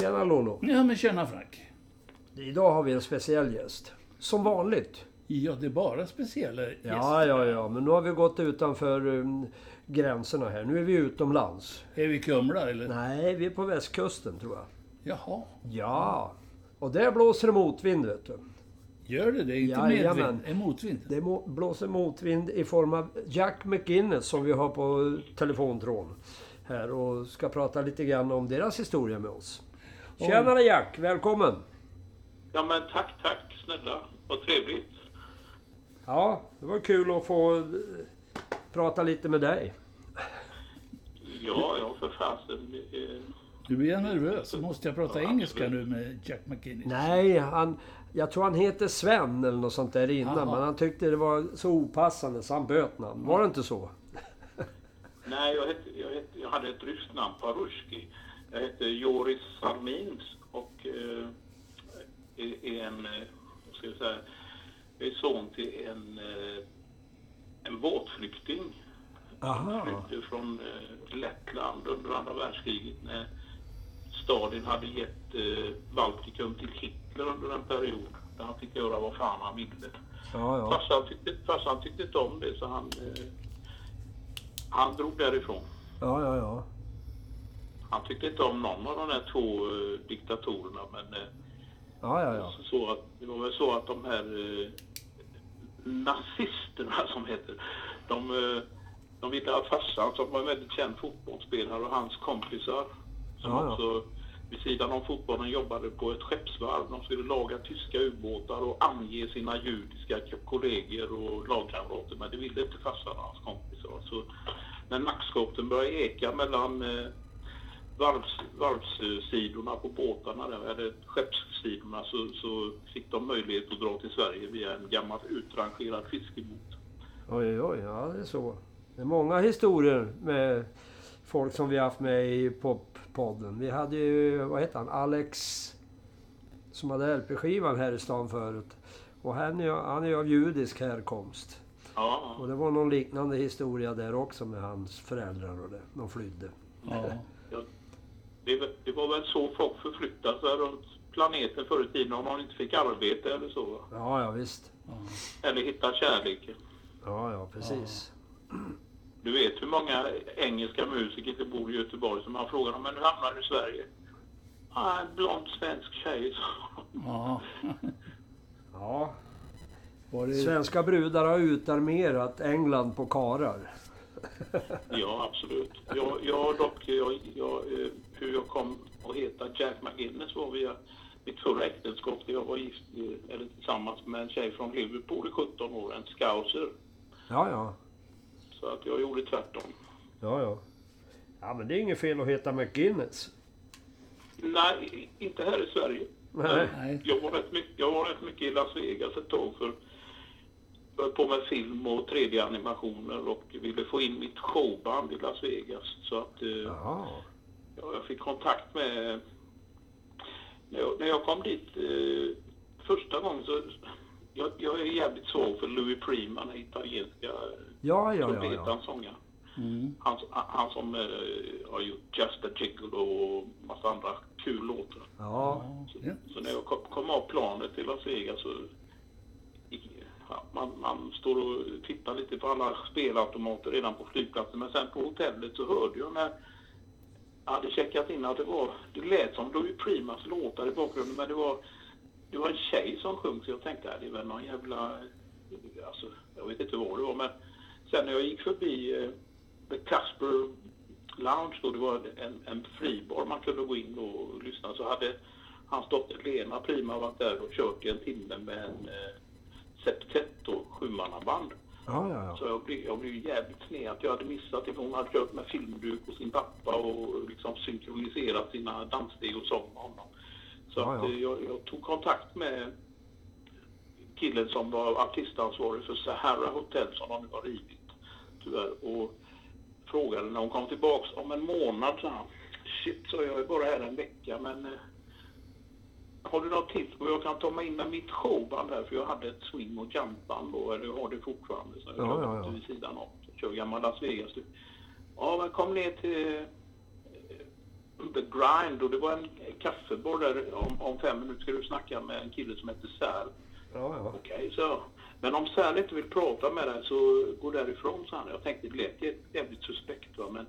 Tjena Lolo. Ja, men tjena Frank. Idag har vi en speciell gäst. Som vanligt. Ja, det är bara speciella gäster. Ja, ja, ja. Men nu har vi gått utanför um, gränserna här. Nu är vi utomlands. Är vi Kumla eller? Nej, vi är på västkusten tror jag. Jaha, Ja. Och där blåser det motvind vet du. gör det det? Inte Jajamän. medvind, är motvind? Det blåser motvind i form av Jack McGinnis som vi har på telefontråden. Här och ska prata lite grann om deras historia med oss. Tjenare Jack, välkommen! Ja men tack, tack snälla. Vad trevligt. Ja, det var kul att få eh, prata lite med dig. Ja, ja för fasen. Nu blir nervös. Måste jag prata engelska nu med Jack McKinney? Nej, han, jag tror han heter Sven eller något sånt där innan. Jaha. Men han tyckte det var så opassande så han böt namn. Var det inte så? Nej, jag, hette, jag, hette, jag hade ett ryskt namn, Paruski. Jag hette Joris Salmins och eh, är, en, eh, ska jag säga, jag är son till en, eh, en båtflykting. Aha. Flykte från eh, Lettland under andra världskriget när Stalin hade gett Baltikum till Hitler under en period där han fick göra vad fan han ville. Ja, ja. Farsan tyckte, farsan tyckte inte om det så han, han drog därifrån. Ja, ja, ja. Han tyckte inte om någon av de här två eh, diktatorerna men eh, Ja, ja, ja. så, att, det var väl så att de här eh, nazisterna som heter, de, eh, de ville att farsan som var en väldigt känd fotbollsspelare och hans kompisar som Ja, ja. också vid sidan om fotbollen jobbade på ett skeppsvarv. De skulle laga tyska ubåtar och ange sina judiska kollegor och lagkamrater. Men det ville inte farsan och hans kompisar. Så när nackskotten började eka mellan eh, varvs, varvssidorna på båtarna, där, eller skeppssidorna, så, så fick de möjlighet att dra till Sverige via en gammal utrangerad fiskebåt. Oj, oj. Ja, det är så. Det är många historier med folk som vi har haft med i poppodden. Vi hade ju, vad heter han, Alex som hade LP-skivan här i stan förut. Och han är, han är av judisk härkomst. Ja, Och det var någon liknande historia där också med hans föräldrar och det. De flydde. Ja. Ja, det, var- det var väl så folk förflyttade sig runt planeten förr i tiden om de inte fick arbete eller så. Ja, ja visst. Eller hitta kärleken. Ja, ja precis. Du vet hur många engelska musiker det bor i Göteborg som man frågar om, men hur hamnar du i Sverige? Ah, en blond svensk tjej. så. ja. Ja. Det... Svenska brudar har utarmerat England på karar. Ja, absolut. Jag, jag dock, jag, jag, eh, hur jag kom att heta Jack McGinnis var via mitt förra äktenskap där jag var gift, eh, eller tillsammans med en tjej från Liverpool i 17 år, en scouser. Ja, ja. Så att jag gjorde tvärtom. Ja, ja. Ja, men det är inget fel att heta McGuinness. Nej, inte här i Sverige. Nej. Jag var, rätt mycket, jag var rätt mycket i Las Vegas ett tag för höll på med film och 3D-animationer och ville få in mitt showband i Las Vegas. Så att eh, ja, jag fick kontakt med... När jag, när jag kom dit eh, första gången så... Jag, jag är jävligt svag för Louis Prima, den italienska Ja, ja, ja. ja. trumpetaren-sångaren. Mm. Han, han som eh, har gjort Just a Jiggle och massa andra kul låtar. Ja. Ja. Så när jag kom, kom av planet till Las Vegas så... Man, man står och tittar lite på alla spelautomater redan på flygplatsen. Men sen på hotellet så hörde jag när jag hade checkat in att det var... Det lät som Louis Primas låtar i bakgrunden men det var... Det var en tjej som sjöng så jag tänkte att det är väl någon jävla... Alltså, jag vet inte vad det var men... Sen när jag gick förbi eh, The Casper Lounge då, det var en, en fribar man kunde gå in och lyssna så hade hans dotter Lena Prima varit där och kört i en timme med en eh, septett och sjumannaband. Ja, ja, ja. Så jag blev, jag blev jävligt sned att jag hade missat för hon hade kört med filmduk och sin pappa och liksom synkroniserat sina danssteg och sång med honom. Så Ja, att, eh, jag, jag tog kontakt med killen som var artistansvarig för Sahara Hotel som de nu har rivit tyvärr och frågade när hon kom tillbaks om en månad sa han. Shit, så jag är bara här en vecka men eh, har du något tips på jag kan ta mig in med mitt showband här? För jag hade ett swing och jumpband då, eller har det fortfarande. Så jag Ja, ja, ja. vid sidan om. Så kör gammal Las Vegas. Ja, men kom ner till eh, The Grind och det var en kaffebar där. Om, om fem minuter ska du snacka med en kille som heter Säl. Ja, ja. Okej, så. Men om Säl inte vill prata med dig så gå därifrån, sa han. Jag tänkte det lät jä- jävligt suspekt va, men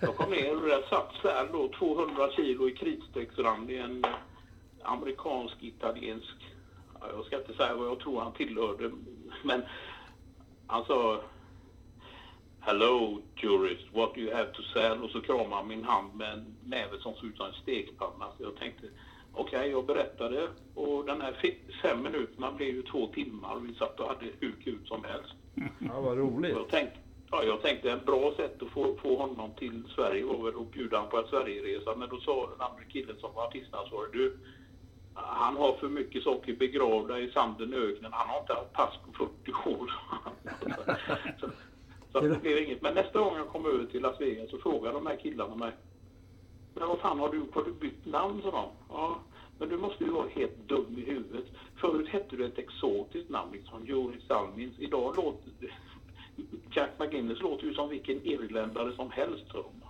jag kom ner och där satt Säl då, 200 kilo i kritstrecksrand i en amerikansk-italiensk, ja, jag ska inte säga vad jag tror han tillhörde, men han sa Hello tourist, what do you have to sell? Och så kramade han min hand med en näve som såg ut som en stekpanna. Så jag tänkte, okej, jag berättade och den här fem minuterna blev ju två timmar och vi satt och hade hur kul som helst. ja vad roligt. Jag tänkte, ja, jag tänkte en bra sätt att få, få honom till Sverige var väl att bjuda honom på en Sverigeresa. Men då sa den andra killen som var artist, han sa du, han har för mycket saker begravda i sanden i öknen. Han har inte haft pass på 40 år. så, så det blev inget. Men nästa gång jag kom över till Las Vegas så frågade de här killarna mig. Men vad fan har du, har du bytt namn sa de. Ja, men du måste ju vara helt dum i huvudet. Förut hette du ett exotiskt namn, liksom Joris Salmins. Idag låter Jack McGinnis låter ju som vilken irländare som helst. tror de.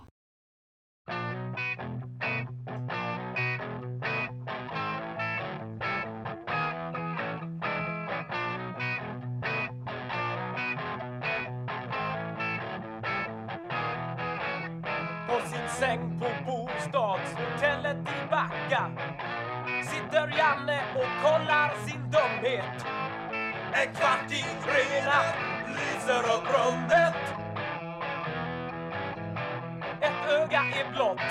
I sitter Janne och kollar sin dumhet. En kvart i tre lyser upp rummet. Ett öga är blått,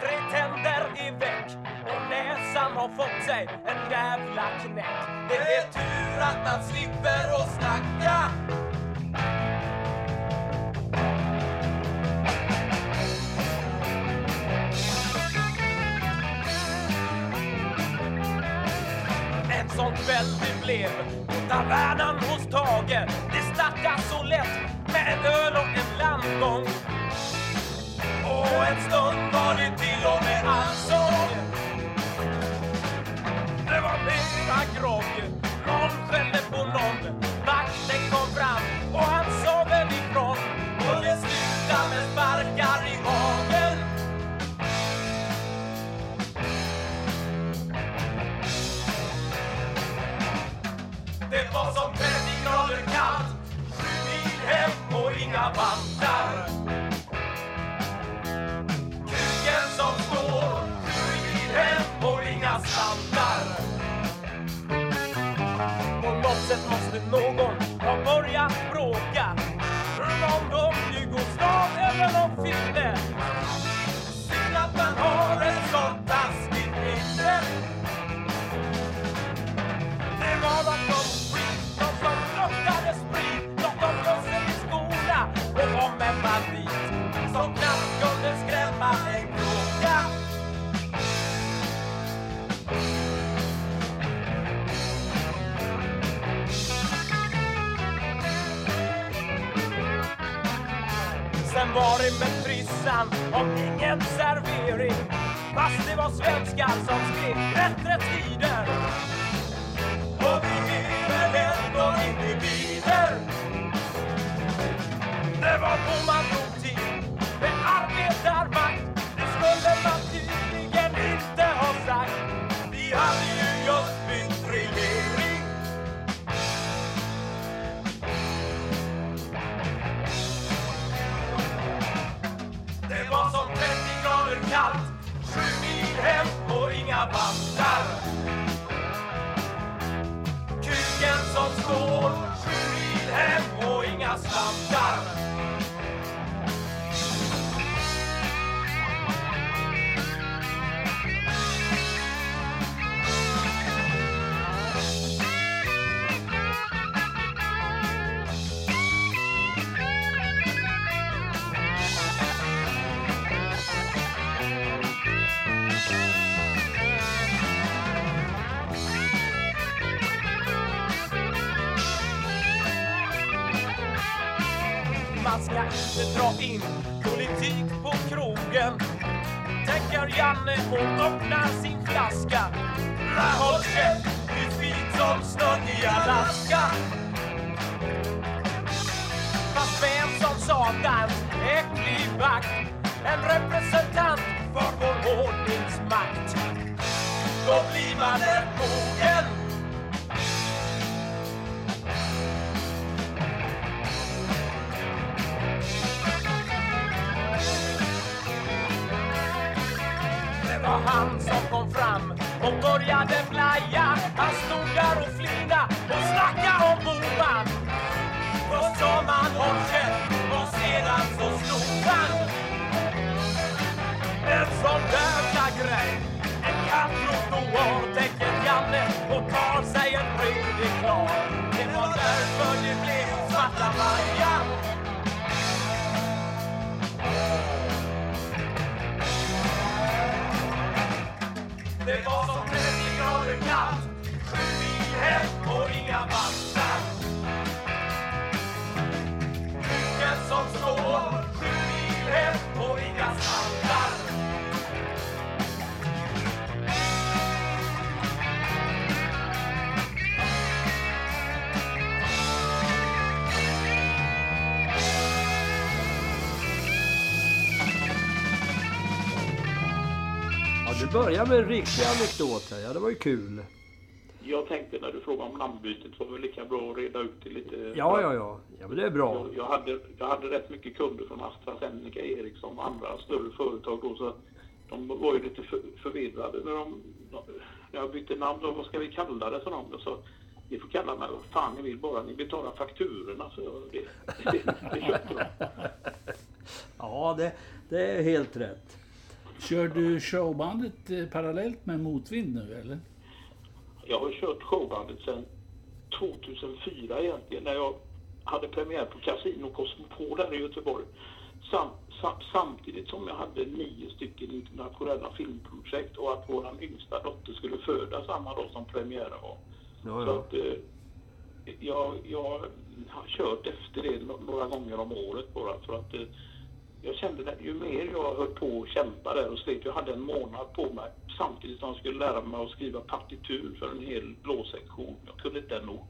tre tänder är väck och näsan har fått sig en jävla knäck. Det är tur att man slipper att snacka. En kväll det blev på tavernan hos Tage. Det startar så lätt med var i med frissan ingen servering. Fast det var svenskar som skrev bättre tider. Och vi är väl ändå individer Det var på man kallt, sju mil hem och inga vantar. Dra in politik på krogen Tänker Janne och öppnar sin flaska håll käft, du sprit som snön i Alaska Fast vem som satans äcklig vakt En representant för vår ordningsmakt. Då blir man en mogen. Och blaja. Han stod där och flina och snacka om Boman. Först sa man håll käft och sedan så slog han. En sån jävla grej. En katt täcker Janne och tar sig en redig klar. Det var därför det blev svarta Maja. Det var som 30 sju mil hem och inga vantar. Börjar med en riktig anekdot här. Ja, det var ju kul. Jag tänkte när du frågade om namnbytet var det väl lika bra att reda ut det lite. Ja, ja, ja. Ja, men det är bra. Jag, jag, hade, jag hade rätt mycket kunder från AstraZeneca, Ericsson och andra större företag då så de var ju lite för, förvirrade när, de, när jag bytte namn. Då, vad ska vi kalla det? Så de och så, ni får kalla mig vad fan ni vill bara ni betalar fakturorna. Så jag, det, det, det köpte de. Ja, det, det är helt rätt. Kör du showbandet eh, parallellt med motvind nu eller? Jag har kört showbandet sedan 2004 egentligen när jag hade premiär på Casino Cosmopol här i Göteborg. Sam, sam, samtidigt som jag hade nio stycken internationella filmprojekt och att vår yngsta dotter skulle födas samma dag som premiären var. Ja, Så ja. att, eh, jag, jag har kört efter det några gånger om året bara för att eh, jag kände det ju mer jag höll på och kämpade där och slet, jag hade en månad på mig samtidigt som jag skulle lära mig att skriva partitur för en hel blåsektion. Jag kunde inte en not.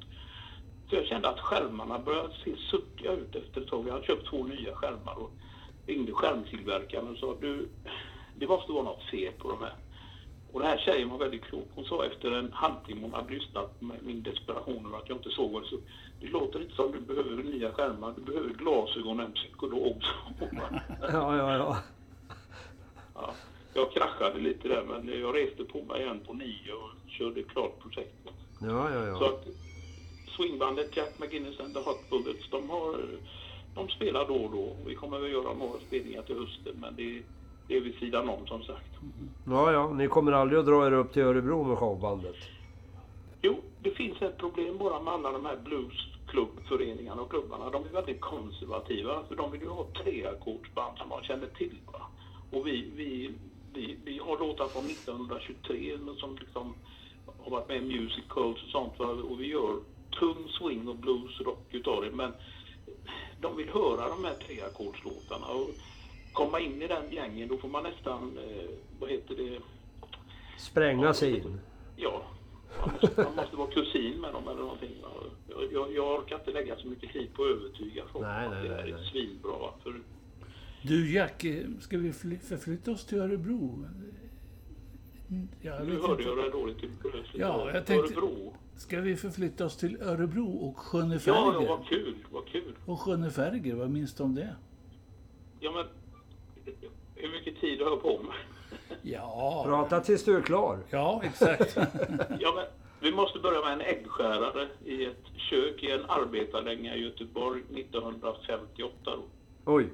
Så jag kände att skärmarna började se suddiga ut efter ett tag. Jag hade köpt två nya skärmar och ringde skärmtillverkaren och sa du, det måste vara något fel på de här. Och den här tjejen var väldigt klok. Hon sa efter en halvtimme hon hade lyssnat med min desperation över att jag inte såg vad det så Det låter inte som du behöver nya skärmar. Du behöver glasögon och en psykolog. Ja, ja, ja. ja, jag kraschade lite där men jag reste på mig igen på nio och körde klart projektet. Ja, ja, Så ja. att swingbandet Jack McGinnis and the Hot Bullets, de har de spelar då och då. Vi kommer väl göra några spelningar till hösten men det, det är vid sidan om som sagt. Ja, ja. Ni kommer aldrig att dra er upp till Örebro med showbandet? Jo, det finns ett problem bara med alla de här bluesklubbföreningarna och klubbarna. De är väldigt konservativa. För de vill ju ha treackordsband som man känner till. Va? Och vi, vi, vi, vi har låtar från 1923 som liksom har varit med i musicals och sånt. Va? Och vi gör tung swing och blues rock utav det. Men de vill höra de här treackordslåtarna. Komma in i den gängen, då får man nästan, eh, vad heter det, Spränga sig in? Ja, man måste, man måste vara kusin med dem eller någonting. Jag, jag, jag orkar inte lägga så mycket tid på att övertyga folk Nej, om att nej, det här nej, är svinbra. För Du Jack, eh, ska vi fly- förflytta oss till Örebro? Ja, jag nu hörde inte. jag det dåligt. Ja, jag tänkte- Örebro. Ska vi förflytta oss till Örebro och Ja, Sköneferger? ja, vad kul, vad kul. Och Sköneferger, vad minns du om det? Ja, men hur mycket tid har jag på mig? Ja, Prata tills du är klar. ja exakt. Ja, men vi måste börja med en äggskärare i ett kök i en arbetarlänga i Göteborg 1958. Då. Oj.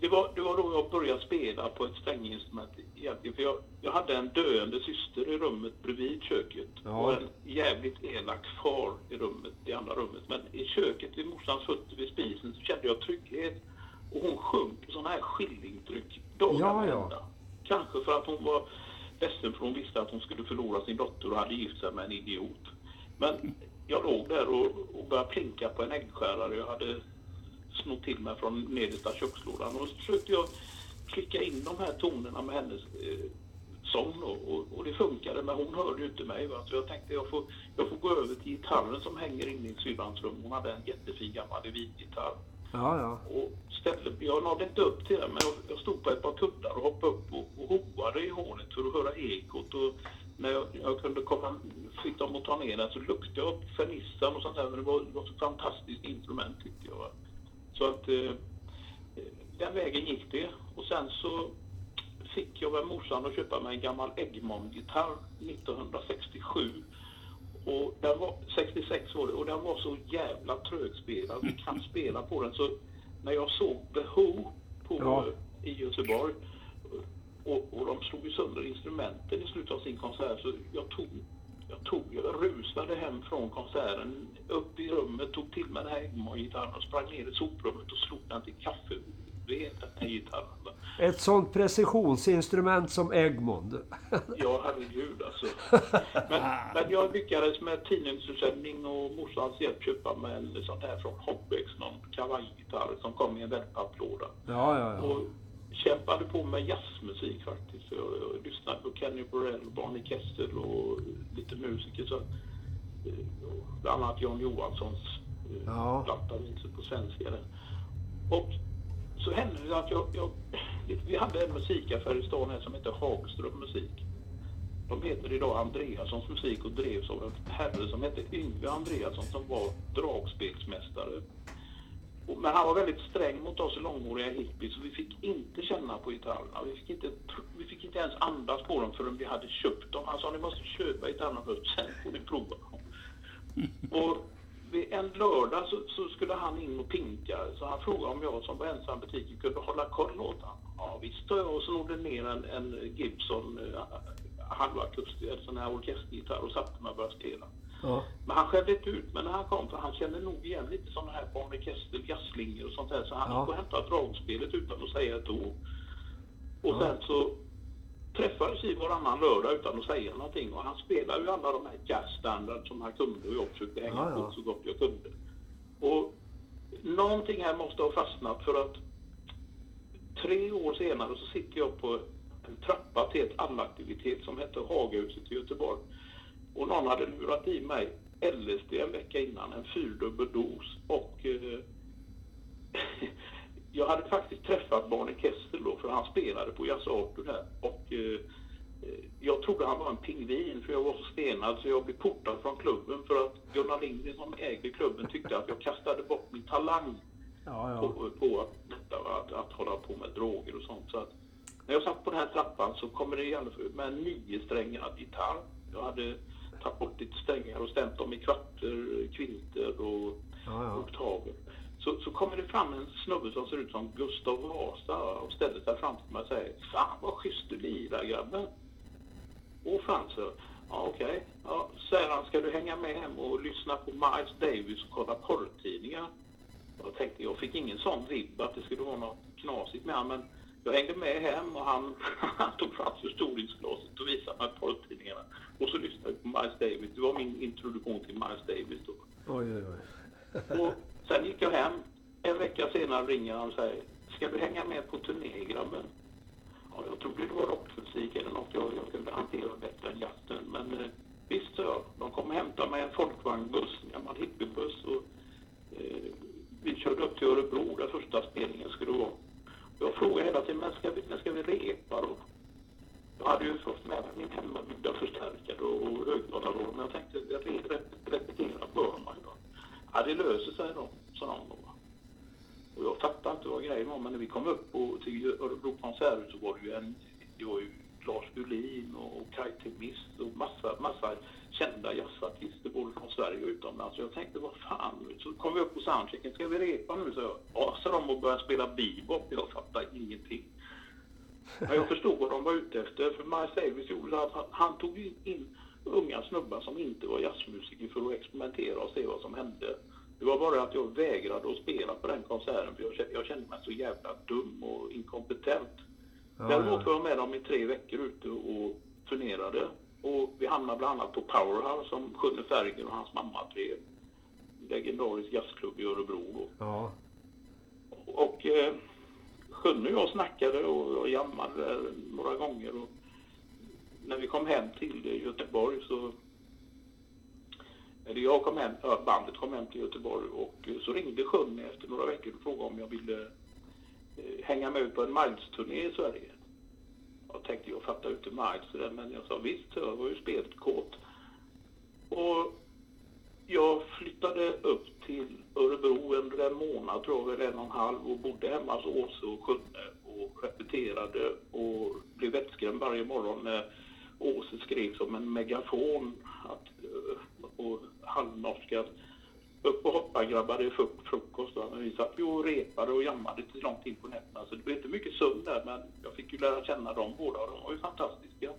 Det var, det var då jag började spela på ett stränginstrument egentligen. För jag, jag hade en döende syster i rummet bredvid köket. Ja. Och en jävligt elak far i rummet, i andra rummet. Men i köket vid morsans fötter vid spisen så kände jag trygghet. Och hon sjöng sådana här skillingtryck dagarna Ja, ja. Kanske för att hon var ledsen för hon visste att hon skulle förlora sin dotter och hade gift sig med en idiot. Men jag låg där och, och började plinka på en äggskärare jag hade snott till mig från nedersta kökslådan. Och så försökte jag klicka in de här tonerna med hennes eh, sång då, och, och det funkade men hon hörde ju inte mig. Va? Så jag tänkte jag får, jag får gå över till gitarren som hänger inne i syrrans rum. Hon hade en jättefin gammal Evid-gitarr. Ja, ja. Och ställde, jag nådde inte upp till den, men jag, jag stod på ett par kuddar och hoppade upp och, och hoade i hålet för att höra ekot. Och när jag, jag kunde komma, fick dem att ta ner den så luktade jag upp fernissan och sånt där. Men det var, det var ett fantastiskt instrument tyckte jag. Så att eh, den vägen gick det. Och sen så fick jag väl morsan att köpa mig en gammal Egmont-gitarr 1967. Och den var, 66 var det, och den var så jävla trögspelad. Vi kan spela på den. Så när jag såg The Who på, Ja. i Göteborg och, och de slog ju sönder instrumenten i slutet av sin konsert så jag tog, jag tog, jag rusade hem från konserten upp i rummet, tog till mig den här Egmont-gitarren och sprang ner i soprummet och slog den till kaffe ved, den här gitarren. Ett sånt precisionsinstrument som Egmont. Ja, herregud alltså. Men, men jag lyckades med tidningsutsändning och morsans hjälp köpa mig en sån här från Hobbex, någon kavajgitarr som kom i en wellpapplåda. Ja, ja, ja. Och kämpade på med jazzmusik faktiskt. Jag, jag lyssnade på Kenny Burrell, Barney Kessel och lite musiker. Så, eh, bland annat Jan Johanssons eh, Ja. platta på svenska. Och så hände det att jag, jag, vi hade en musikaffär i stan här som heter Hagström Musik. De heter idag Andreassons musik och drevs av en herre som hette Yngve Andreasson som var dragspelsmästare. Men han var väldigt sträng mot oss långhåriga hippies så vi fick inte känna på gitarrerna. Vi fick inte, vi fick inte ens andas på dem förrän vi hade köpt dem. Han sa ni måste köpa gitarrerna först, sen får ni prova dem. Och en lördag så, så skulle han in och pinka så han frågade om jag som var ensam butik kunde hålla koll åt honom. Ja visst jag och snodde ner en, en Gibson eh, halvakustisk, en sån här orkestergitarr och satte mig och började spela. ja. Men han skällde inte ut mig när han kom för han kände nog igen lite sådana här Barney Kessel jazzslingor och sånt där så han Ja. gick och hämtade dragspelet utan att säga ett ord. Och Ja. sen så träffades vi varannan lördag utan att säga någonting och han spelade ju alla de här jazzstandard som han kunde och jag försökte hänga Ja, ja. på så gott jag kunde. Och någonting här måste ha fastnat för att tre år senare så sitter jag på en trappa till ett allaktivitet som hette Hagahuset i Göteborg. Och någon hade lurat i mig LSD en vecka innan, en fyrdubbel dos. Och eh, jag hade faktiskt träffat Barney Kessel då, för han spelade på Jazz Arthur här. Och eh, jag trodde han var en pingvin för jag var så stenad så jag blev portad från klubben för att Gunnar Lindgren som ägde klubben tyckte att jag kastade bort min talang ja, ja. på, på att, detta, att, att hålla på med droger och sånt. Så att när jag satt på den här trappan så kommer det i alla fall med en niosträngad gitarr. Jag hade tagit bort lite strängar och stämt dem i kvarter, kvinter och Ja, ja. oktaver. Så, så kommer det fram en snubbe som ser ut som Gustav Vasa och ställer sig fram till mig och säger Fan vad schysst du lirar grabben. Åh fan så. Ja okej. Ja, säger han, ska du hänga med hem och lyssna på Miles Davis och kolla porrtidningar? Jag tänkte, jag fick ingen sån vibb att det skulle vara något knasigt med honom, men jag hängde med hem och han, han tog fram förstoringsglaset och visade mig porrtidningarna. Och så lyssnade jag på Miles Davis. Det var min introduktion till Miles Davis då. Oj, oj, oj. Och sen gick jag hem. En vecka senare ringer han och säger, ska du hänga med på turné grabben? Ja, jag trodde det var rockmusik eller något jag, jag kunde hantera bättre än jazzen. Men eh, visst så, jag. De kom och hämtade mig en folkvagnbuss, en gammal hippiebuss. Och, eh, vi körde upp till Örebro där första spelningen skulle vara. Jag frågade hela tiden, men ska vi, när ska vi repa då? Jag hade ju fått med mig min hemmabyggda förstärkare och högtalare men jag tänkte repetera bör man ju då. Ja, det löser sig då, sa de då. Och jag fattade inte vad grejen var, men när vi kom upp på, till Örebro konserthus så var det ju en, det var ju Lars Ulin och Kaj Temist och massa, massa kända jazzartister både från Sverige och utomlands. Så jag tänkte, vad fan, så kom vi upp på soundchecken, ska vi repa nu? Så jag, ja, sa de och började spela bebop. Jag fattade ingenting. Men jag förstod vad de var ute efter, för Miles Davis gjorde så att han, han tog in, in unga snubbar som inte var jazzmusiker för att experimentera och se vad som hände. Det var bara att jag vägrade att spela på den konserten för jag kände, jag kände mig så jävla dum och inkompetent. Ja, Däremot ja. var jag med dem i tre veckor ute och turnerade. Och vi hamnade bland annat på Powerhouse som Sjunne Ferger och hans mamma drev. Legendarisk jazzklubb i Örebro då. Ja, Och eh, Sjunne och jag snackade och jag jammade några gånger. Och när vi kom hem till Göteborg så eller jag kom hem, bandet kom hem till Göteborg och så ringde Sjönne efter några veckor och frågade om jag ville eh, hänga med ut på en Miles-turné i Sverige. Jag tänkte jag fattar ut inte Miles men jag sa visst, jag var ju spelkåt. Och jag flyttade upp till Örebro under en månad, tror jag, eller en och en halv och bodde hemma hos Åse och Sjunne och repeterade och blev vettskrämd varje morgon när Åse skrek som en megafon att, eh, och halvnorska upp och hoppa grabbar, det är frukost. va. Men vi satt ju och repade och jammade till långt in på nätterna så det blev inte mycket sömn där men jag fick ju lära känna dem båda och de var ju fantastiska.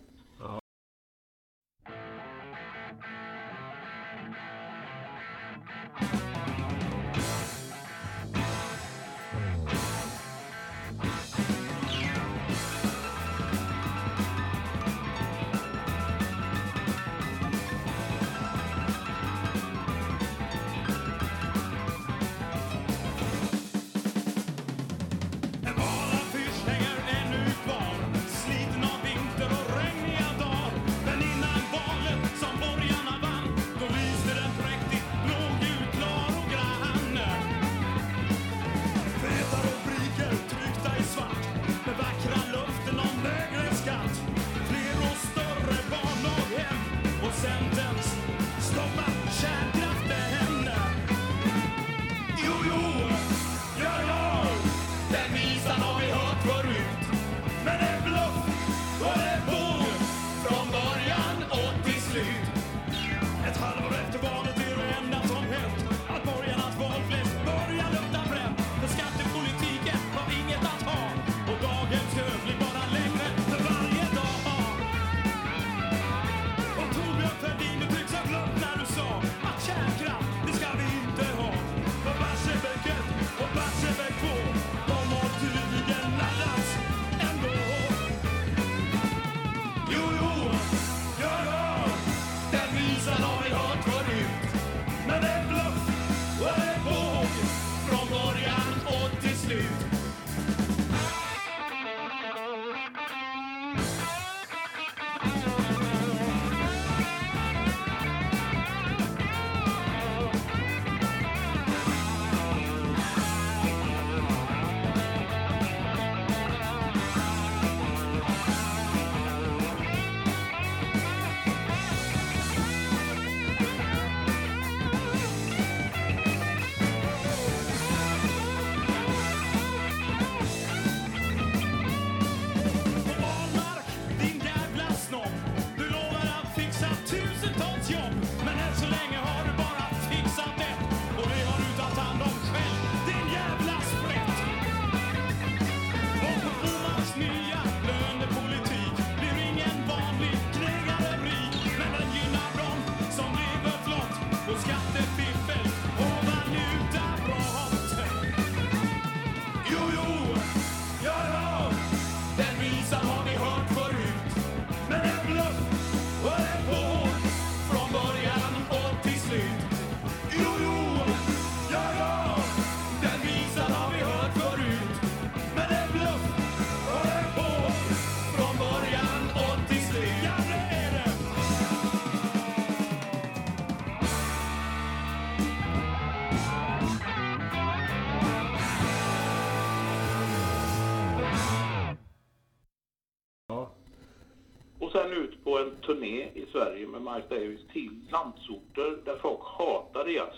Miles Davis till landsorter där folk hatade jazz.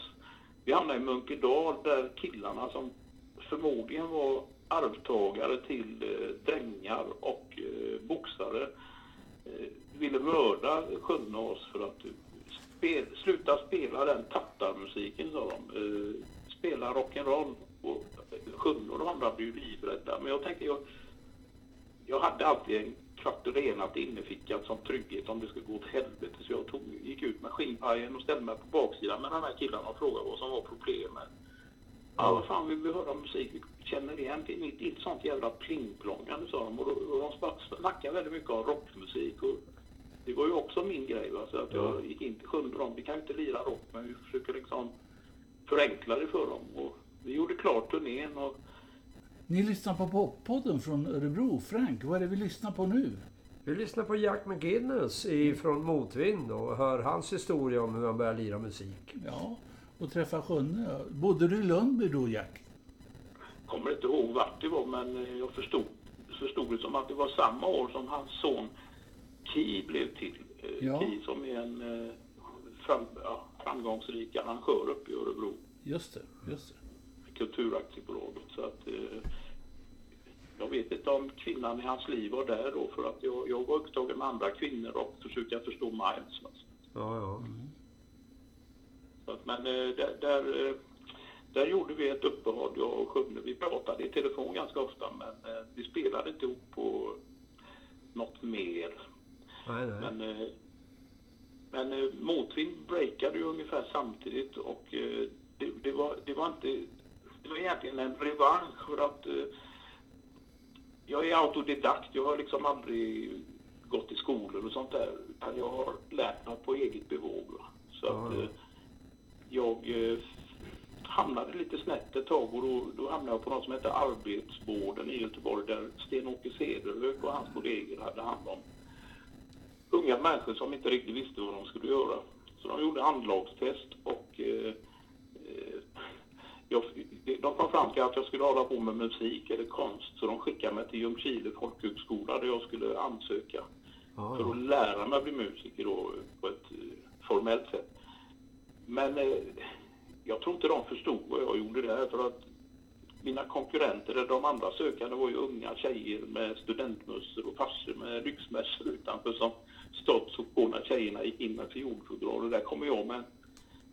Vi hamnade i Munkedal där killarna som förmodligen var arvtagare till eh, drängar och eh, boxare eh, ville mörda Sjönne och oss för att eh, spel, sluta spela den tattarmusiken sa de. Eh, spela rock'n'roll och och de andra blev livrädda. Men jag tänkte jag, jag hade alltid en kvart renat innefickan som trygghet om det skulle gå åt helvete. Så jag tog, gick ut med skinnpajen och ställde mig på baksidan med de här killarna och frågade vad som var problemet. Ja, vad fan vill vi höra musik? Vi känner igen till mitt i ett sånt jävla plingplongande sa de. Och, och de snackade väldigt mycket om rockmusik. Och det var ju också min grej. Va? Så att jag gick in till sjunde dem. Vi kan inte lira rock men vi försöker liksom förenkla det för dem. Och vi gjorde klart turnén och Ni lyssnar på poppodden från Örebro. Frank, vad är det vi lyssnar på nu? Vi lyssnar på Jack McGinnis från Motvind och hör hans historia om hur han började lira musik. Ja, och träffa Sjunne. Bodde du i Lundby då, Jack? kommer inte ihåg vart det var men eh, jag förstod, förstod det som att det var samma år som hans son Ki blev till. Eh, Ja. Ki som är en eh, fram, ja, framgångsrik arrangör uppe i Örebro. Just det, just det. Kulturaktiebolaget. Så att, eh, jag vet inte om kvinnan i hans liv var där då för att jag, jag var upptagen med andra kvinnor och försöka förstå Miles. Alltså. Ja, ja. Så att, men eh, där, där, eh, där gjorde vi ett uppehåll, jag och Sjunne. Vi pratade i telefon ganska ofta men eh, vi spelade inte ihop på något mer. Nej, nej. Men, eh, men eh, Motvind breakade ju ungefär samtidigt och eh, det, det, var, det var inte... Det var egentligen en revansch för att eh, jag är autodidakt. Jag har liksom aldrig gått i skolor och sånt där. Utan jag har lärt mig på eget bevåg. Så att eh, jag eh, hamnade lite snett ett tag och då, då hamnade jag på något som heter Arbetsvården i Göteborg där Sten-Åke Cederhök och hans kollegor hade hand om unga människor som inte riktigt visste vad de skulle göra. Så de gjorde handlagstest och eh, jag, de kom fram till att jag skulle hålla på med musik eller konst så de skickade mig till Ljungskile folkhögskola där jag skulle ansöka Ja, för att lära mig att bli musiker då på ett eh, formellt sätt. Men eh, jag tror inte de förstod vad jag gjorde där för att mina konkurrenter, eller de andra sökande var ju unga tjejer med studentmössor och farsor med ryggmössor utanför som stått så på när tjejerna gick in med fiolfodral och där kommer jag med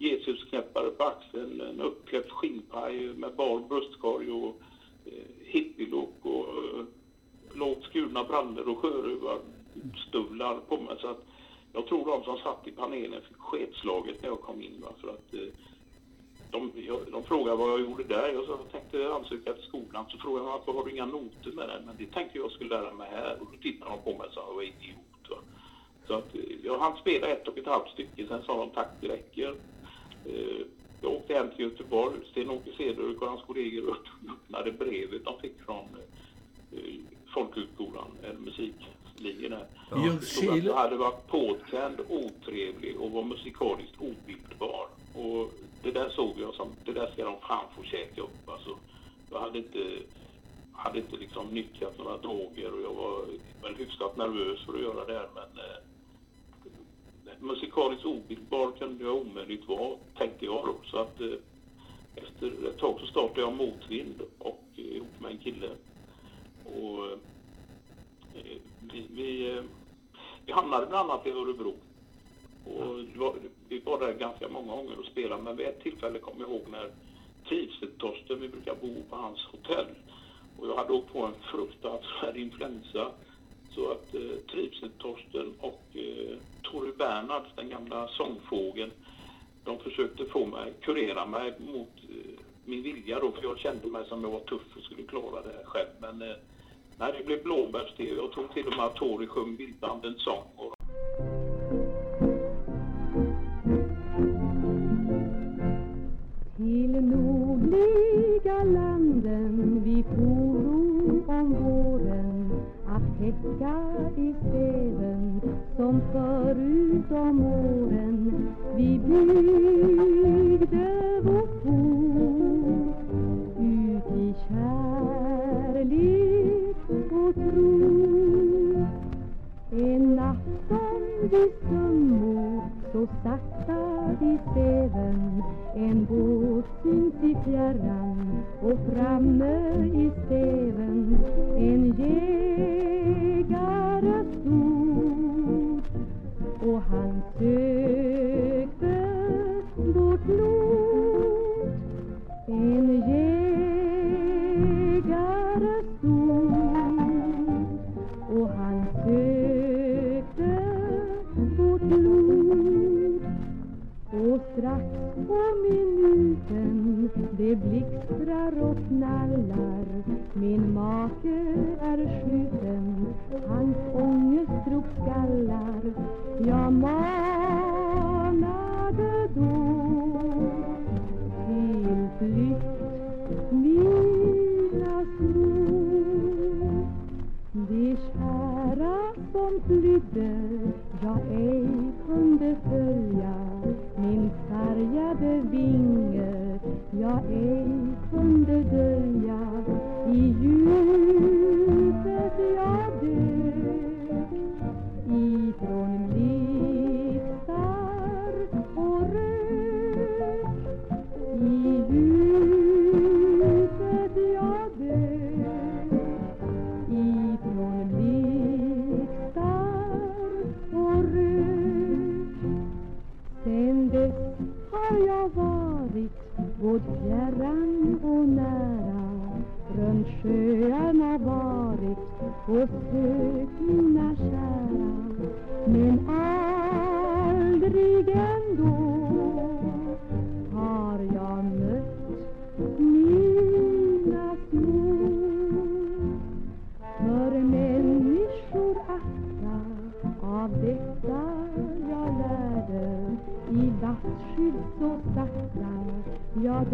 Jesusknäppare på axeln, en uppkläppt skinnpaj med bar bröstkorg och eh, hippielook och eh, lågt skurna brallor och sjörövarstövlar på mig. Så att jag tror de som satt i panelen fick sketslaget när jag kom in. Va? För att, eh, de, jag, de frågade vad jag gjorde där. Jag sa, jag tänkte ansöka till skolan. Så frågade de varför har du inga noter med dig? Men det tänkte jag skulle lära mig här. Och då tittade de på mig och sa jag var idiot. Va? Så att, eh, jag hann spela ett och ett halvt stycke. Sen sa de tack det räcker. Eh, jag åkte hem till Göteborg. Sten-Åke Cederhök och hans kollegor öppnade brevet de fick från eh, folkhögskolan, eller musiklinjen. I Det stod att jag hade varit påtänd, otrevlig och var musikaliskt obildbar. Och det där såg jag som, det där ska de fan få käka upp. Alltså, jag hade inte, hade inte liksom nyttjat några droger och jag var väl hyfsat nervös för att göra det här men eh, musikaliskt obildbar kunde jag omöjligt vara, tänkte jag då. Så att eh, efter ett tag så startade jag Motvind och eh, ihop med en kille. Och eh, vi, vi, eh, vi hamnade bland annat i Örebro. Och var, vi var där ganska många gånger och spelade, men vid ett tillfälle kom jag ihåg när Trivsel-Torsten, vi brukar bo på hans hotell. Och jag hade åkt på en fruktansvärd influensa. Så att eh, Trivsel-Torsten och eh, Torry Bernhard, den gamla sångfågeln, de försökte få mig, kurera mig mot eh, min vilja då, för jag kände mig som jag var tuff och skulle klara det här själv. Men eh, nej, det blev blåbärste. Jag tror till och med att Tori sjöng vildandens sång. Och Till nordliga landen vi foro om täcka i stäven som förut om åren. Vi byggde vårt bo ut i kärlek och tro. En afton vi Summo så sakta i stäven En båt syns i fjärran och framme i stäven En jägare han både fjärran och nära. Runt sjöarna varit och sökt mina kära. Men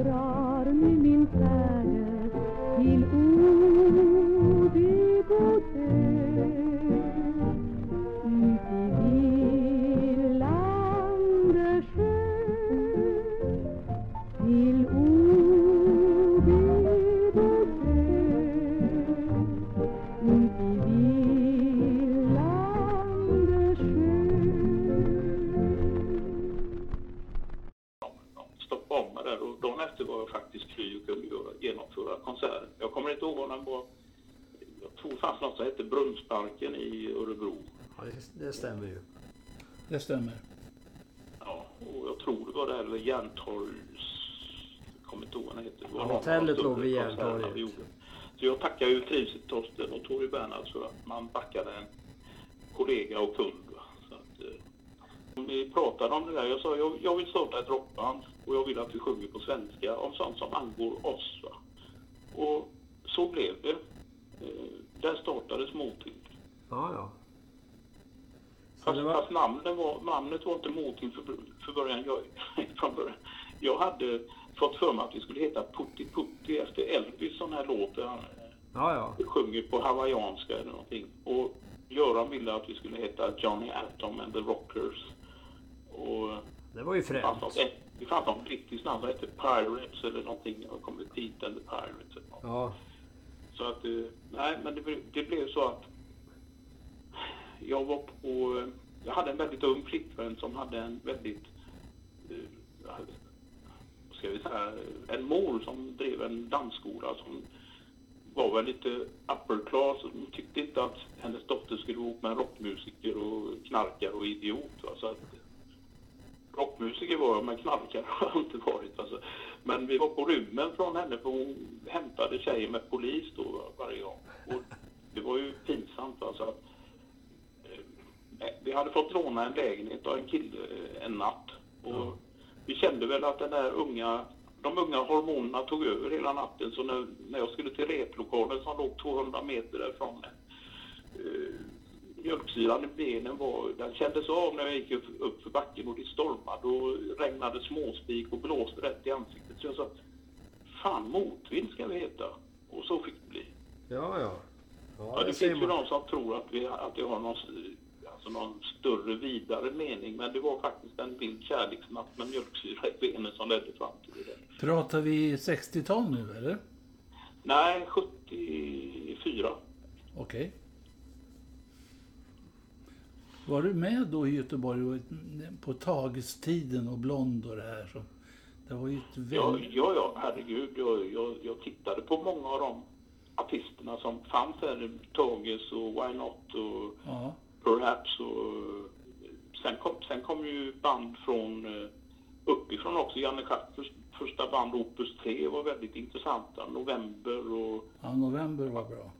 jag backade en kollega och kund. Så att, eh, vi pratade om det där. Jag sa jag, jag vill starta ett rockband och jag vill att vi sjunger på svenska om sånt som angår oss. Va? Och så blev det. Eh, där startades Motvind. Ja, ja. Fast, var... fast namnet, var, namnet var inte Motvind för, för början. Jag, från början. Jag hade fått för mig att vi skulle heta Putti Putti efter Elvis sån här låt Ja, ja. sjunger på hawaiianska eller någonting. Och Göran ville att vi skulle heta Johnny Atom and the Rockers. Och Det var ju fränt. det fanns något brittiskt namn som hette Pirates eller någonting. Jag kommer inte hit eller Pirates eller något. Ja. Så att, eh, nej men det, blev- det blev så att jag var på, jag hade en väldigt ung flickvän som hade en väldigt, eh, ska vi säga, en mor som drev en dansskola som var väl lite upper class hon tyckte inte att hennes dotter skulle ihop med en rockmusiker och knarkare och idiot. Va? Så att, rockmusiker var jag, men knarkare har jag inte varit. Alltså. Men vi var på rymmen från henne för hon hämtade tjejer med polis då va, varje gång. Och det var ju pinsamt. Alltså. att, eh, Vi hade fått låna en lägenhet av en kille eh, en natt. Och vi kände väl att den där unga, de unga hormonerna tog över hela natten. Så när, när jag skulle till replokalen som låg 200 meter därifrån eh, mjölksyran i benen var, den kändes av när jag gick upp, för backen och det stormade och regnade småspik och blåste rätt i ansiktet. Så jag sa, fan motvind ska vi heta. Och så fick det bli. Ja, ja. Ja, Ja, det det finns ju de som tror att, vi, att det har någon, alltså någon större, vidare mening. Men det var faktiskt en vild kärleksnatt med mjölksyra i benen som ledde fram till det. Pratar vi 60-tal nu eller? Nej, 74. Okej. Var du med då i Göteborg på Tagestiden och Blond och det här? Så det var ju ett Ja, väldigt... ja, ja, herregud. Jag, jag, jag tittade på många av de artisterna som fanns här. Tages och Why Not och Ja. Perhaps och sen kom, sen kom ju band från eh, uppifrån också. Janne Kappers första band Opus 3 var väldigt intressanta. November och ja, november var bra.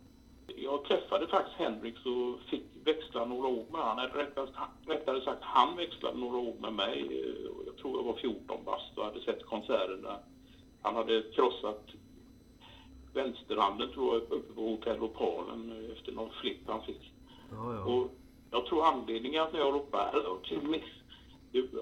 jag träffade faktiskt Hendrix och fick växla några ord med honom. Rättare, rättare sagt, han växlade några ord med mig. Eh, Jag tror jag var 14 bast och hade sett konserten där. Han hade krossat vänsterhanden tror jag uppe på Hotell Opalen eh, efter någon flipp han fick. Ja, ja. Och jag tror anledningen att jag ropade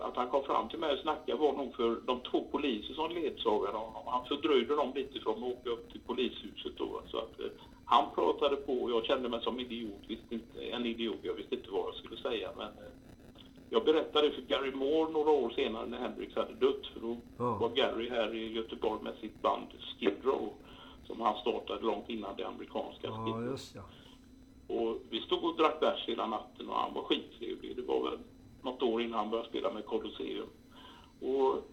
att han kom fram till mig och snackade var nog för de två poliser som ledsagade honom. Han fördröjde dem lite från att åka upp till polishuset då. Så att, eh, han pratade på och jag kände mig som idiot, visste inte, en idiot. Jag visste inte vad jag skulle säga. Men eh, jag berättade för Gary Moore några år senare när Hendrix hade dött. För då Ja. var Gary här i Göteborg med sitt band Skid Row. Som han startade långt innan det amerikanska Skid Row. Och vi stod och drack bärs hela natten och han var skittrevlig. Det var väl något år innan han började spela med Colosseum. Och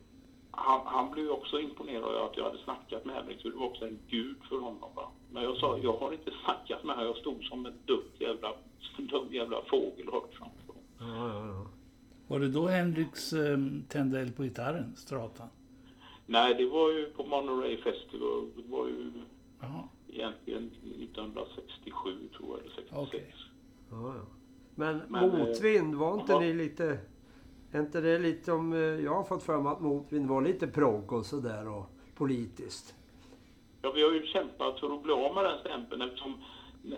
han, han blev också imponerad av att jag hade snackat med Henrik, så det var också en gud för honom. Va? Men jag sa, jag har inte snackat med honom, jag stod som en dum jävla, dum jävla fågel högt framför honom. ja, ja, ja. Var det då Hendrix eh, tände eld på gitarren, Stratan? Nej, det var ju på Monterey Festival. Det var ju Jaha. Egentligen 1967 tror jag, eller 66. Okej. ja, ja. Men, Men, eh, motvind, var inte ja. ni lite... Är inte det lite om... eh, Jag har fått för mig att motvind var lite progg och sådär och politiskt. Ja, vi har ju kämpat för att bli av med den stämpeln eftersom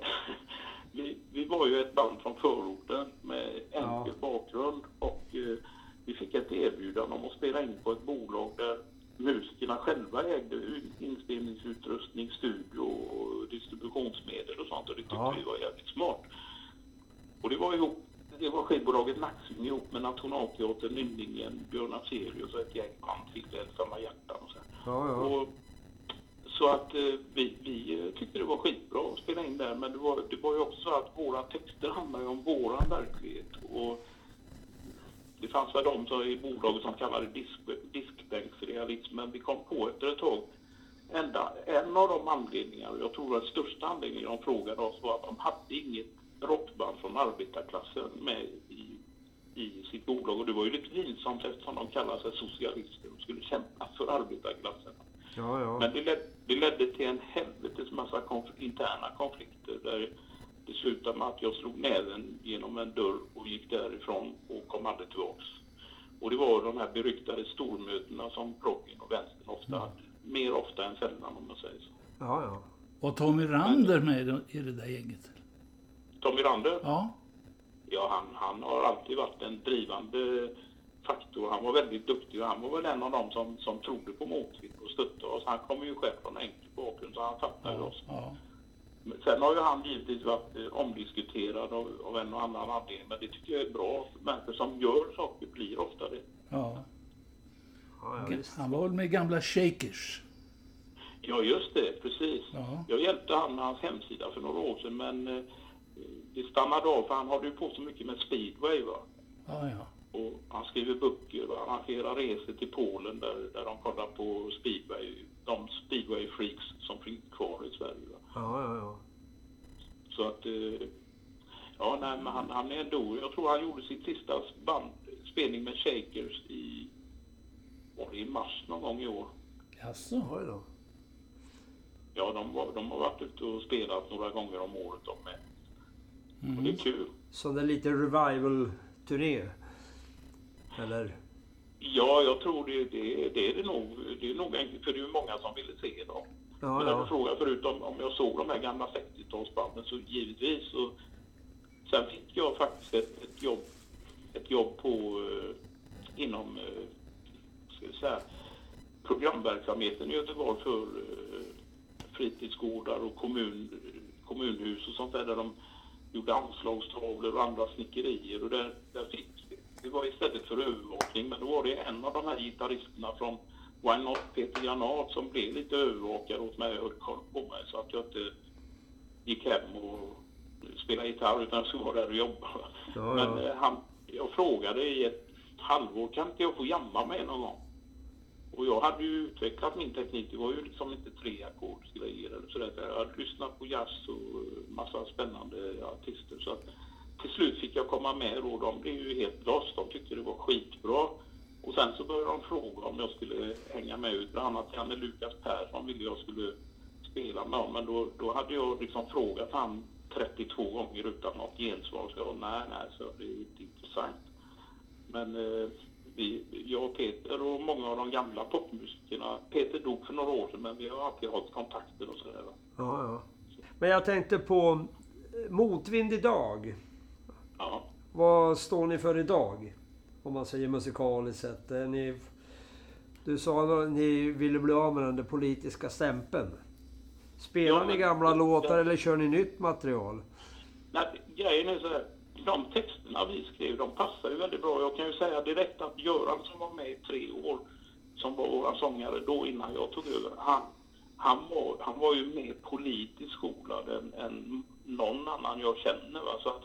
vi, vi var ju ett band från förorten med enkel Ja. bakgrund och eh, vi fick ett erbjudande om att spela in på ett bolag där musikerna själva ägde inspelningsutrustning, studio och distributionsmedel och sånt och det tyckte Ja. vi var jävligt smart. Och det var ihop det var skivbolaget Nacksving ihop med Nationalteatern, Nynningen, Björn Afzelius och ett gäng band till Ensamma hjärtan och så. Ja, ja. Och, så att eh, vi, vi eh, tyckte det var skitbra att spela in där men det var, det var ju också så att våra texter handlar ju om våran verklighet. Och det fanns väl de som i bolaget som kallade disk, diskbänksrealism men vi kom på efter ett tag enda, en av de anledningar, och jag tror att största anledningen de frågade oss var att de hade inget rockband från arbetarklassen med i, i sitt bolag och det var ju lite pinsamt eftersom de kallade sig socialister och skulle kämpa för arbetarklassen. ja, ja. Men det ledde, det ledde till en helvetes massa konf- interna konflikter där det slutade med att jag slog näven genom en dörr och gick därifrån och kom aldrig tillbaks. Och det var de här beryktade stormötena som proggen och vänstern ofta hade. Mer ofta än sällan om man säger så. ja, ja. Var Tommy Rander med i det- där gänget? Tommy Rander, Ja. ja han, han har alltid varit en drivande faktor. Han var väldigt duktig och han var väl en av dem som, som trodde på motvind och stöttade oss. Han kommer ju själv från en enkel bakgrund så han fattar ju ja, oss. ja. Men Sen har ju han givetvis varit eh, omdiskuterad av, av en och annan anledning, men det tycker jag är bra. Människor som gör saker blir ofta det. ja. ja. Han var väl med gamla Shakers? Ja, just det, precis. Ja. Jag hjälpte han med hans hemsida för några år sedan, men eh, det stannade av för han hade ju på så mycket med speedway. Va? Ja, ja. Och han skriver böcker och arrangerar resor till Polen där, där de kollar på speedway, de speedway-freaks som finns kvar i Sverige. Va? Ja, ja, ja. Så att, eh, ja nej men han, han är ändå, jag tror han gjorde sitt sista band, spelning med Shakers i, var det i mars någon gång i år? Jaså? Oj då. Ja, de, var, de har varit ute och spelat några gånger om året de med. Och det är kul. Så det är lite revival-turné? Eller? Ja, jag tror det, det, det är det nog. Det är nog enkelt, för det är ju många som ville se dem. Ja, Men ja. frågade förut om, om jag såg de här gamla 60-talsbanden så givetvis. Och sen fick jag faktiskt ett, ett jobb ett jobb på eh, inom eh, ska vi säga, programverksamheten i Göteborg för eh, fritidsgårdar och kommun, kommunhus och sånt där, där de gjorde anslagstavlor och andra snickerier. Och där, där fick, det var istället för övervakning, men då var det en av de här gitarristerna från Why Not, Peter Granat, som blev lite övervakare åt mig och höll koll på mig så att jag inte gick hem och spelade gitarr utan jag skulle vara där och jobba. Ja, Men ja. eh, han, jag frågade i ett halvår, kan inte jag få jamma med någon gång? Och jag hade ju utvecklat min teknik. Det var ju liksom inte tre ackordsgrejer eller sådär. Jag hade lyssnat på jazz och massa spännande artister. Så att till slut fick jag komma med och de blev ju helt lost. De tyckte det var skitbra. Och sen så började de fråga om jag skulle hänga med ut. Bland annat Janne Lukas Persson ville jag skulle spela med. Men då, då hade jag liksom frågat han 32 gånger utan något gensvar. Så jag, nej, nej, så det är inte intressant. Men eh, vi, jag och Peter och många av de gamla popmusikerna, Peter dog för några år sedan men vi har alltid hållit kontakten och sådär. ja, ja. Men jag tänkte på eh, motvind idag. Ja. Vad står ni för idag? Om man säger musikaliskt sett. Är Ni, du sa att ni ville bli av med den där politiska stämpeln. Spelar Ja, ni men- gamla ja. låtar eller kör ni nytt material? Nej, grejen är så här. De texterna vi skrev, de passar ju väldigt bra. Jag kan ju säga direkt att Göran som var med i tre år, som var våran sångare då innan jag tog över, han, han, var, han var ju mer politiskt skolad än, än någon annan jag känner. Va? Så att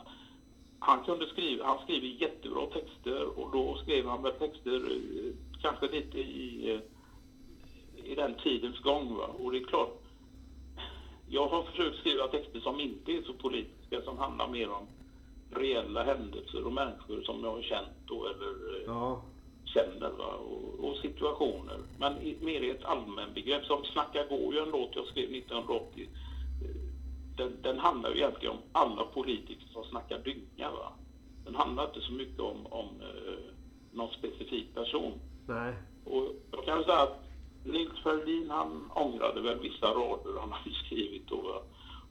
han kunde skriva, han skriver jättebra texter och då skrev han väl texter eh, kanske lite i, eh, i den tidens gång. Va? Och det är klart, jag har försökt skriva texter som inte är så politiska, som handlar mer om reella händelser och människor som jag har känt då, eller eh, Ja. känner va? Och, och situationer. Men mer i ett allmänbegrepp. Som Snacka går ju en låt jag skrev 1980. Den, den handlar ju egentligen om alla politiker som snackar dynga. Va? Den handlar inte så mycket om, om eh, någon specifik person. Nej. Och jag kan säga att Nils Ferlin han ångrade väl vissa rader han hade skrivit va?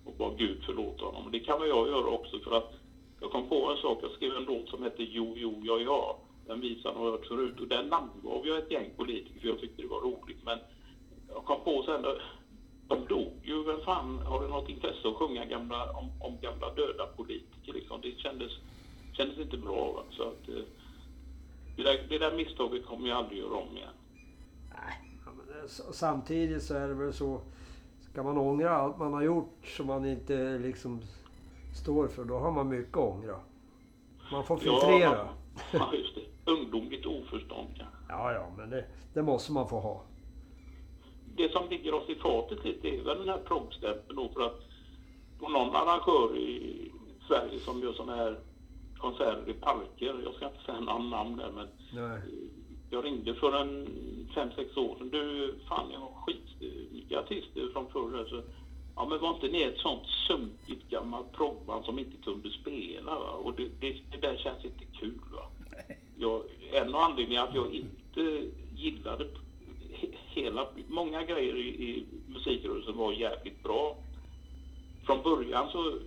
och bad Gud förlåta honom. Och det kan väl jag göra också för att jag kom på en sak. Jag skrev en låt som hette Jo, jo, ja, ja. Den visan har jag hört förut och den namngav jag ett gäng politiker för jag tyckte det var roligt. Men jag kom på sen, de dog ju. Vem fan har det något intresse att sjunga gamla, om, om gamla döda politiker liksom? Det kändes, kändes inte bra. Va? Så att, eh, det, där, det där misstaget kommer jag aldrig göra om igen. Men s- Samtidigt så är det väl så. Ska man ångra allt man har gjort som man inte liksom står för, då har man mycket att ångra. Man får filtrera. Ja, ja, just det. Ungdomligt oförstånd kanske. Ja, ja, men det, det måste man få ha. Det som ligger oss i fatet lite är väl den här proggstämpeln då för att någon arrangör i Sverige som gör sådana här konserter i parker, jag ska inte säga någon namn där men Nej. jag ringde för en fem sex år sedan. Du, fan jag har skitmycket artister från förr. Så, ja men var inte ni ett sånt sunkigt gammalt proggband som inte kunde spela? Va? Och det, det, det där känns inte kul. Va? Jag, en av anledningarna att jag inte gillade hela, många grejer i, i musikrörelsen var jävligt bra. Från början så,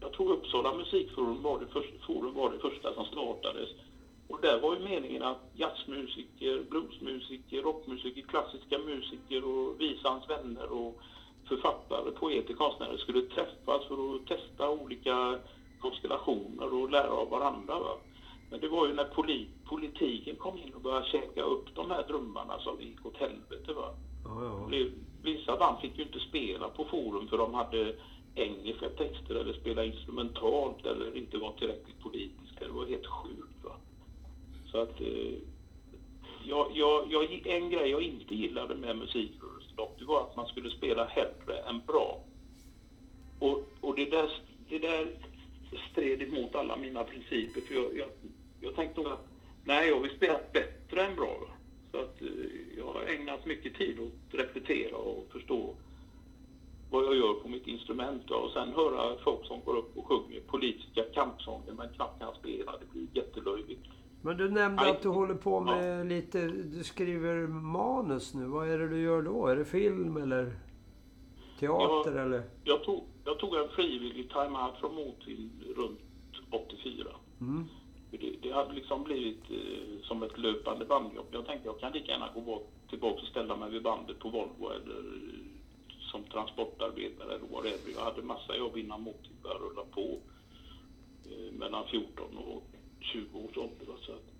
jag tror Uppsala musikforum var det, första, forum var det första som startades. Och där var ju meningen att jazzmusiker, bluesmusiker, rockmusiker, klassiska musiker och visans vänner och författare, poeter, konstnärer skulle träffas för att testa olika konstellationer och lära av varandra. Va? Men det var ju när poli politiken kom in och började käka upp de här drömmarna som gick åt helvete. Va? Ja, ja. Det- Vissa band fick ju inte spela på forum för de hade engelska texter eller spela instrumentalt eller inte var tillräckligt politiska. Det var helt sjukt. Va? Så att eh, jag, jag, jag, en grej jag inte gillade med musikrörelsen dock, det var att man skulle spela hellre än bra. Och, och det, där, det där stred emot alla mina principer. För jag, jag tänkte nog att nej, jag vill spela bättre än bra. Så att eh, jag har ägnat mycket tid åt att repetera och förstå vad jag gör på mitt instrument. Och sen höra folk som går upp och sjunger politiska kampsånger men knappt kan spela. Det blir jättelöjligt. Men du nämnde Nej. att du håller på med lite... Du skriver manus nu. Vad är det du gör då? Är det film eller teater Ja. eller? Jag tog, jag tog en frivillig time-out från Motil runt 84. Mm. Det, det hade liksom blivit eh, som ett löpande bandjobb. Jag tänkte jag kan lika gärna gå tillbaka och ställa mig vid bandet på Volvo eller eh, som transportarbetare eller whatever. Jag hade massa jobb innan Motil började rulla på. Eh, mellan 14 och 20 års ålder. Så att,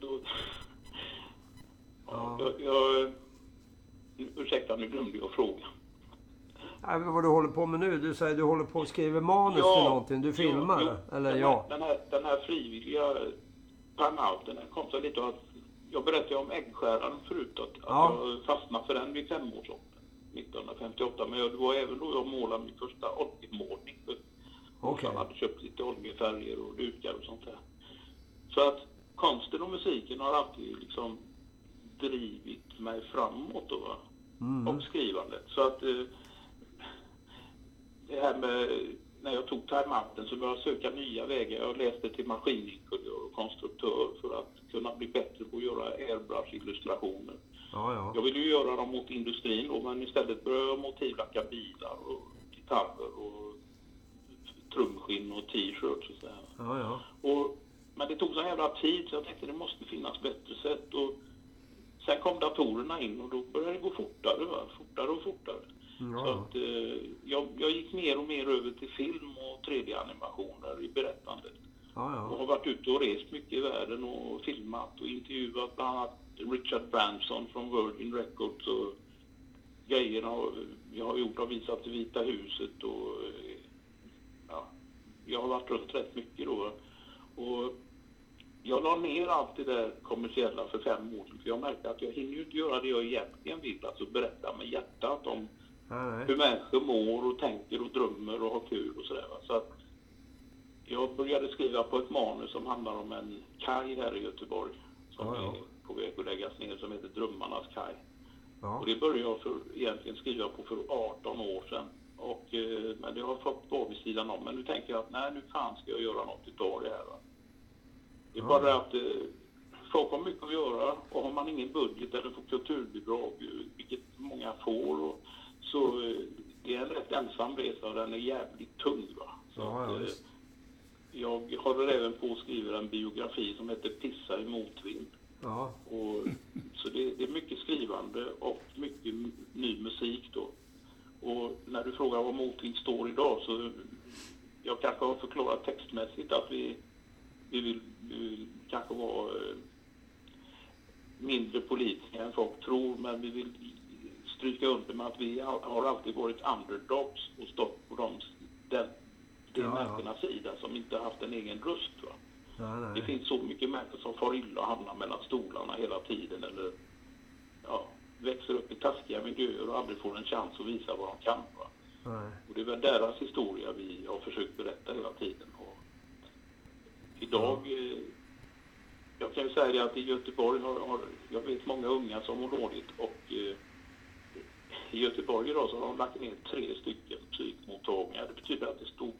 då, ja. jag, jag, ursäkta, nu glömde jag frågan. Nej, vad du håller på med nu? Du säger du håller på och skriver manus Ja, till någonting. Du filmar jo? Eller den ja? Här, den, här, den här frivilliga timeouten kom sig lite att jag berättade om äggskäraren förut att, Ja. att jag fastnade för den vid femårsåldern 1958. Men jag, det var även då jag målade min första oljemålning. Okej. Han hade köpt lite oljefärger och dukar och sånt där. Så att konsten och musiken har alltid liksom drivit mig framåt då? Mm. och skrivandet. Så att eh, det här med när jag tog time-outen så började jag söka nya vägar. Jag läste till maskiningenjör och konstruktör för att kunna bli bättre på att göra airbrush-illustrationer. Ja, ja. Jag ville ju göra dem mot industrin då, men istället började jag motivlacka bilar och gitarrer och trumskinn och t-shirts och så här. Ja, ja. Och, men det tog så jävla tid så jag tänkte det måste finnas bättre sätt. Och sen kom datorerna in och då började det gå fortare, va? fortare och fortare. Så Ja, att, eh, jag, jag gick mer och mer över till film och 3D-animationer i berättandet. ja, ja. har varit ute och rest mycket i världen och filmat och intervjuat bland annat Richard Branson från Virgin Records och grejerna jag har gjort har visat i Vita huset och eh, ja, jag har varit runt rätt mycket då. Och jag la ner allt det där kommersiella för fem år sedan för jag märkte att jag hinner ju inte göra det jag egentligen vill, alltså berätta med hjärtat om Nej, hur människor mår och tänker och drömmer och har kul och sådär. Så att jag började skriva på ett manus som handlar om en kaj här i Göteborg som Ja, ja. är på väg att läggas ner som heter Drömmarnas kaj. Ja. Och det började jag för, egentligen skriva på för 18 år sedan. Och, eh, men det har fått vara vid sidan om. Men nu tänker jag att nej, nu fan ska jag göra något utav det här. Va? Det är Ja. bara att eh, folk har mycket att göra och har man ingen budget eller får kulturbidrag, vilket många får, och, så eh, det är en rätt ensam resa och den är jävligt tung. Va? Så Ja, att, ja, eh, visst. jag håller även på att skriva en biografi som heter Pissa i motvind. Ja, Och, så det, det är mycket skrivande och mycket ny musik då. Och när du frågar var Motvind står idag så jag kanske har förklarat textmässigt att vi, vi, vill, vi vill kanske vara eh, mindre politiska än folk tror men vi vill stryka under med att vi har alltid varit underdogs och stått på de, den, de Ja, ja. människornas sida som inte haft en egen röst. Va? nej, Det finns så mycket människor som far illa och hamnar mellan stolarna hela tiden eller ja, växer upp i taskiga miljöer och aldrig får en chans att visa vad de kan. Va? Och det är väl deras historia vi har försökt berätta hela tiden. Och idag, eh, jag kan ju säga det att i Göteborg har, har jag vet många unga som mår dåligt och eh, i Göteborg idag så har de lagt ner tre stycken psykmottagningar. Det betyder att det stod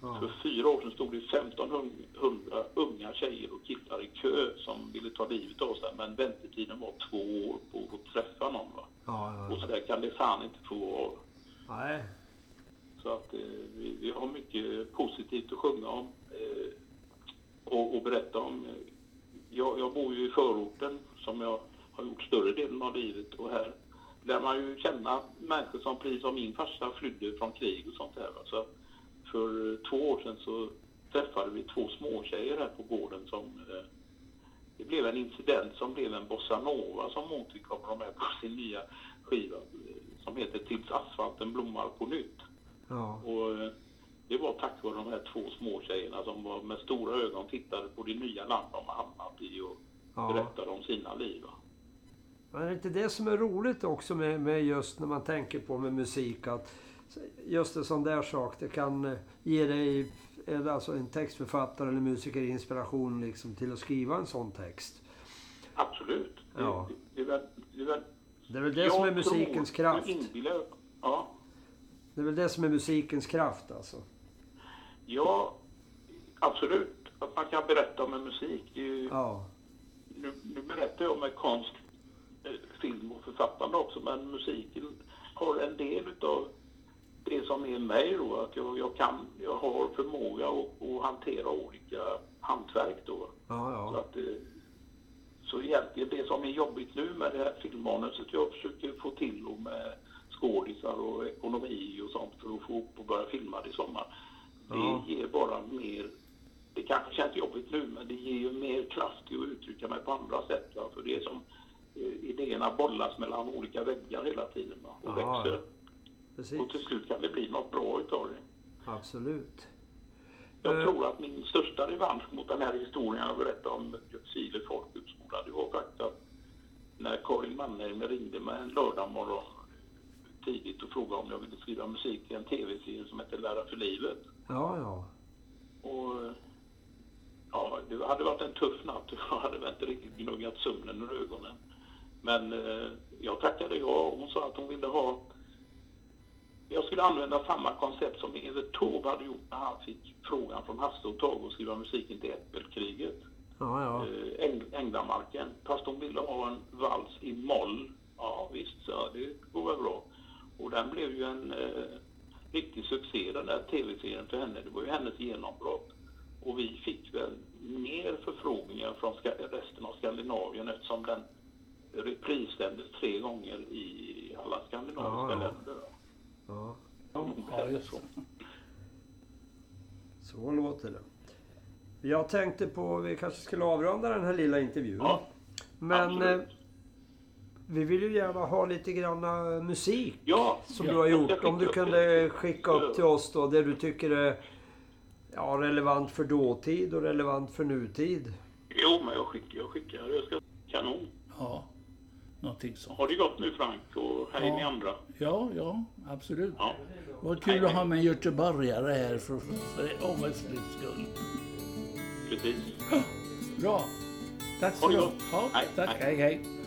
för Ja, fyra år sedan stod det 1500 unga tjejer och killar i kö som ville ta livet av sig men väntetiden var två år på att träffa någon. Va? ja, Och ja. så där kan det fan inte få vara. Nej, Så att eh, vi, vi har mycket positivt att sjunga om eh, och, och berätta om. Jag, jag bor ju i förorten som jag har gjort större delen av livet och här lär man ju känna människor som precis som min farsa flydde från krig och sånt där. Så för två år sedan så träffade vi två småtjejer här på gården som eh, det blev en incident som blev en bossa nova som Monty kommer med på sin nya skiva eh, som heter Tills asfalten blommar på nytt. ja, Och eh, det var tack vare de här två små tjejerna som var med stora ögon tittade på det nya land de hamnat i och ja. berättade om sina liv. va. Men är det inte det som är roligt också med, med just när man tänker på med musik? Att just en sån där sak, det kan eh, ge dig, eller alltså en textförfattare eller musiker inspiration liksom till att skriva en sån text. Absolut. Det, Ja. det, det, är väl- det, är väl- Det är väl det som är musikens tror, kraft. inbillar- Ja, Det är väl det som är musikens kraft alltså. ja, absolut. Att man kan berätta om en musik. Det ju, Ja, nu, nu berättar jag med konst, eh, författande också, men musiken har en del utav det som är mig då, att jag, jag kan, jag har förmåga att, att hantera olika hantverk då. ja, Så ja. att, eh, så egentligen det som är jobbigt nu med det här filmmanuset jag försöker få till och med skådisar och ekonomi och sånt för att få upp och börja filma det i sommar. Det Ja. ger bara mer, det kanske känns jobbigt nu men det ger ju mer kraft till att uttrycka mig på andra sätt. Va? För det som idéerna bollas mellan olika väggar hela tiden va? och Ja, växer. Precis. Och till slut kan det bli något bra utav det. Absolut. Jag Eh. tror att min största revansch mot den här historien jag berättade om Ljungskile folkhögskola, det var faktiskt att när Karin Mannheim ringde mig en lördagmorgon tidigt och frågade om jag ville skriva musik till en tv-serie som heter Lära för livet. Ja, ja. Och ja, det hade varit en tuff natt. Jag hade väl inte riktigt gnuggat sömnen ur ögonen. Men eh, jag tackade ja. Hon sa att hon ville ha... Jag skulle använda samma koncept som Evert Taube hade gjort när han fick frågan från Hasse och Tage att skriva musiken till Äppelkriget. Ja, ja. Eh, Äng, Änglamarken. Fast hon ville ha en vals i moll. Ja visst, så det går väl bra. Och den blev ju en eh, riktig succé den där tv-serien för henne. Det var ju hennes genombrott. Och vi fick väl mer förfrågningar från resten av Skandinavien eftersom den reprissändes tre gånger i alla skandinaviska Ja, ja. länder. Ja, Ja, just det. så låter det. Jag tänkte på, vi kanske skulle avrunda den här lilla intervjun. Ja, Men eh, vi vill ju gärna ha lite grann eh, musik ja, som ja, du har gjort. Om du kunde skicka upp till oss då det du tycker är ja, relevant för dåtid och relevant för nutid. Jo, men jag skickar, jag skickar. Jag ska kanon. Ja, någonting sånt. Har det gått nu Frank och hej Ja. ni andra? Ja, ja, absolut. Ja. Vad kul att ha med en göteborgare här för, för skull. Precis. Bra. Tack så mycket. Ja, Hej, tack. hej. Hej, hej.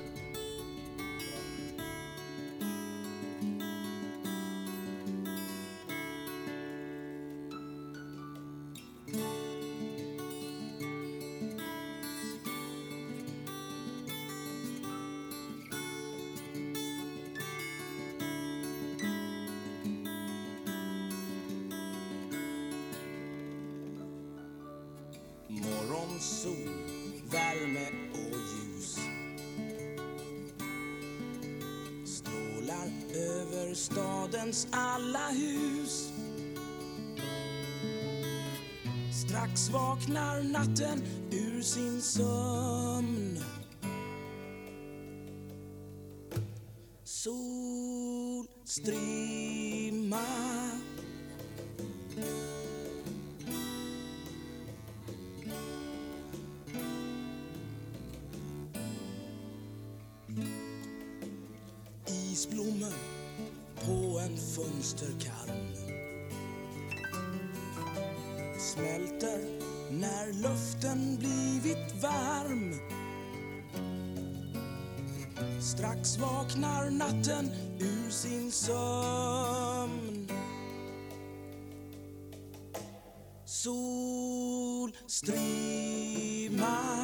Blommor på en fönsterkarm. Smälter när luften blivit varm. Strax vaknar natten ur sin sömn. Solstrimma och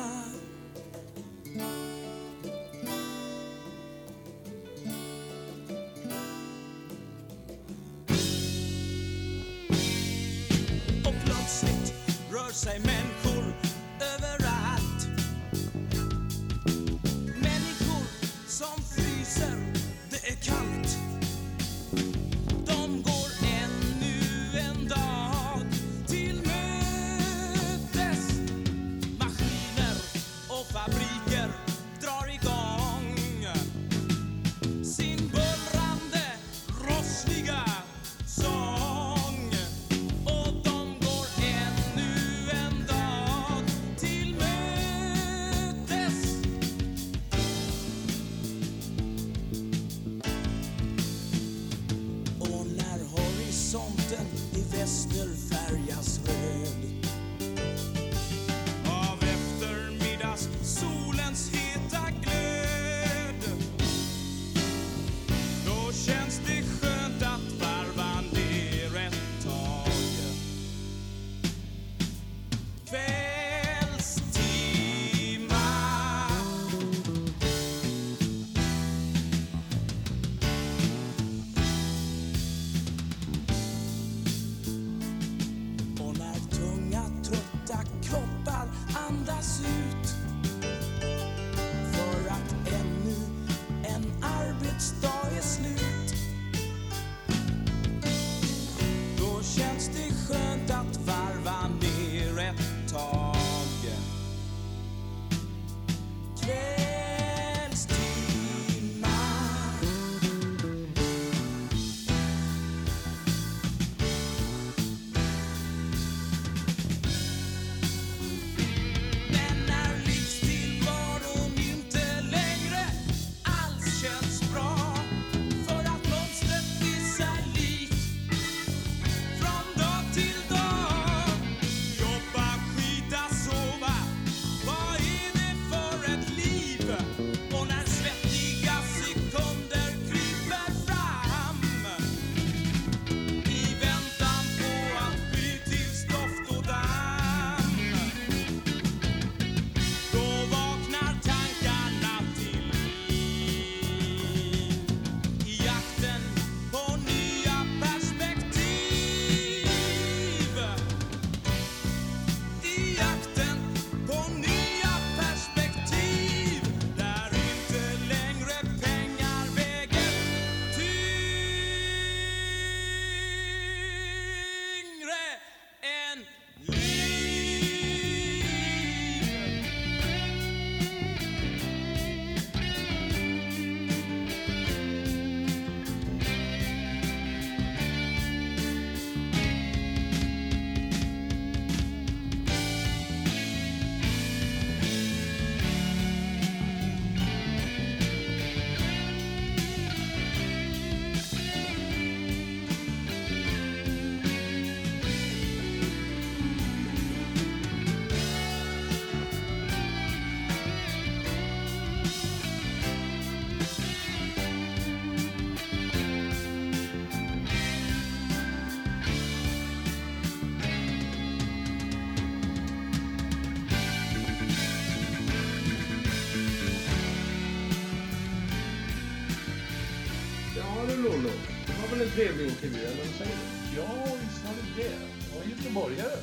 trevlig intervju, eller vad säger du? Ja, visst var det det. Det var göteborgare.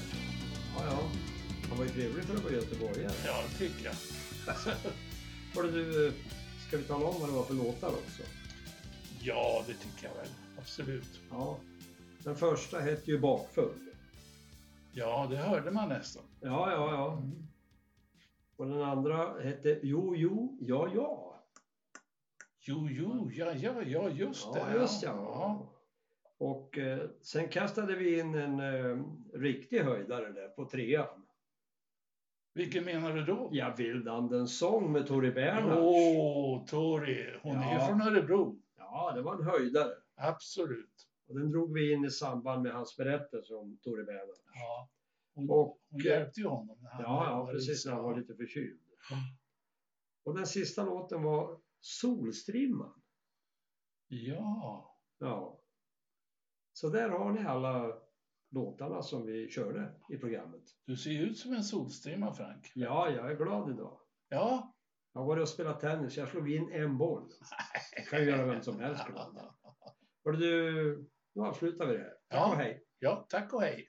Ja, ja. Han var ju trevlig för att vara göteborgare. Ja, det tycker jag. Hörru du, ska vi tala om vad det var för låtar också? Ja, det tycker jag väl. Absolut. Ja. Den första hette ju Bakfull. Ja, det hörde man nästan. Ja, ja, ja. Och den andra hette Jo, jo, ja, ja. Jo, jo, ja, ja, ja, just det. Ja, just ja. Och eh, sen kastade vi in en eh, riktig höjdare där på trean. Vilken menar du då? Ja, Vildandens sång med Tori Bernhards. Åh, Tori. Hon är Ja. från Örebro. Ja, det var en höjdare. Absolut. Och den drog vi in i samband med hans berättelse om Tori Bernhards. Ja. Hon, Och- hon hjälpte ju honom. när han Ja, ja, precis när han var lite förkyld. Ja. Och den sista låten var Solstrimman. Ja, Ja. Så där har ni alla låtarna som vi körde i programmet. du ser ut som en solstrimma, Frank. Ja, jag är glad idag. Ja. Jag har varit och spelat tennis. Jag slog in en boll. Det kan ju göra vem som helst glad. Hörru du, nu avslutar vi det här. Tack Ja. och hej. Ja, tack och hej.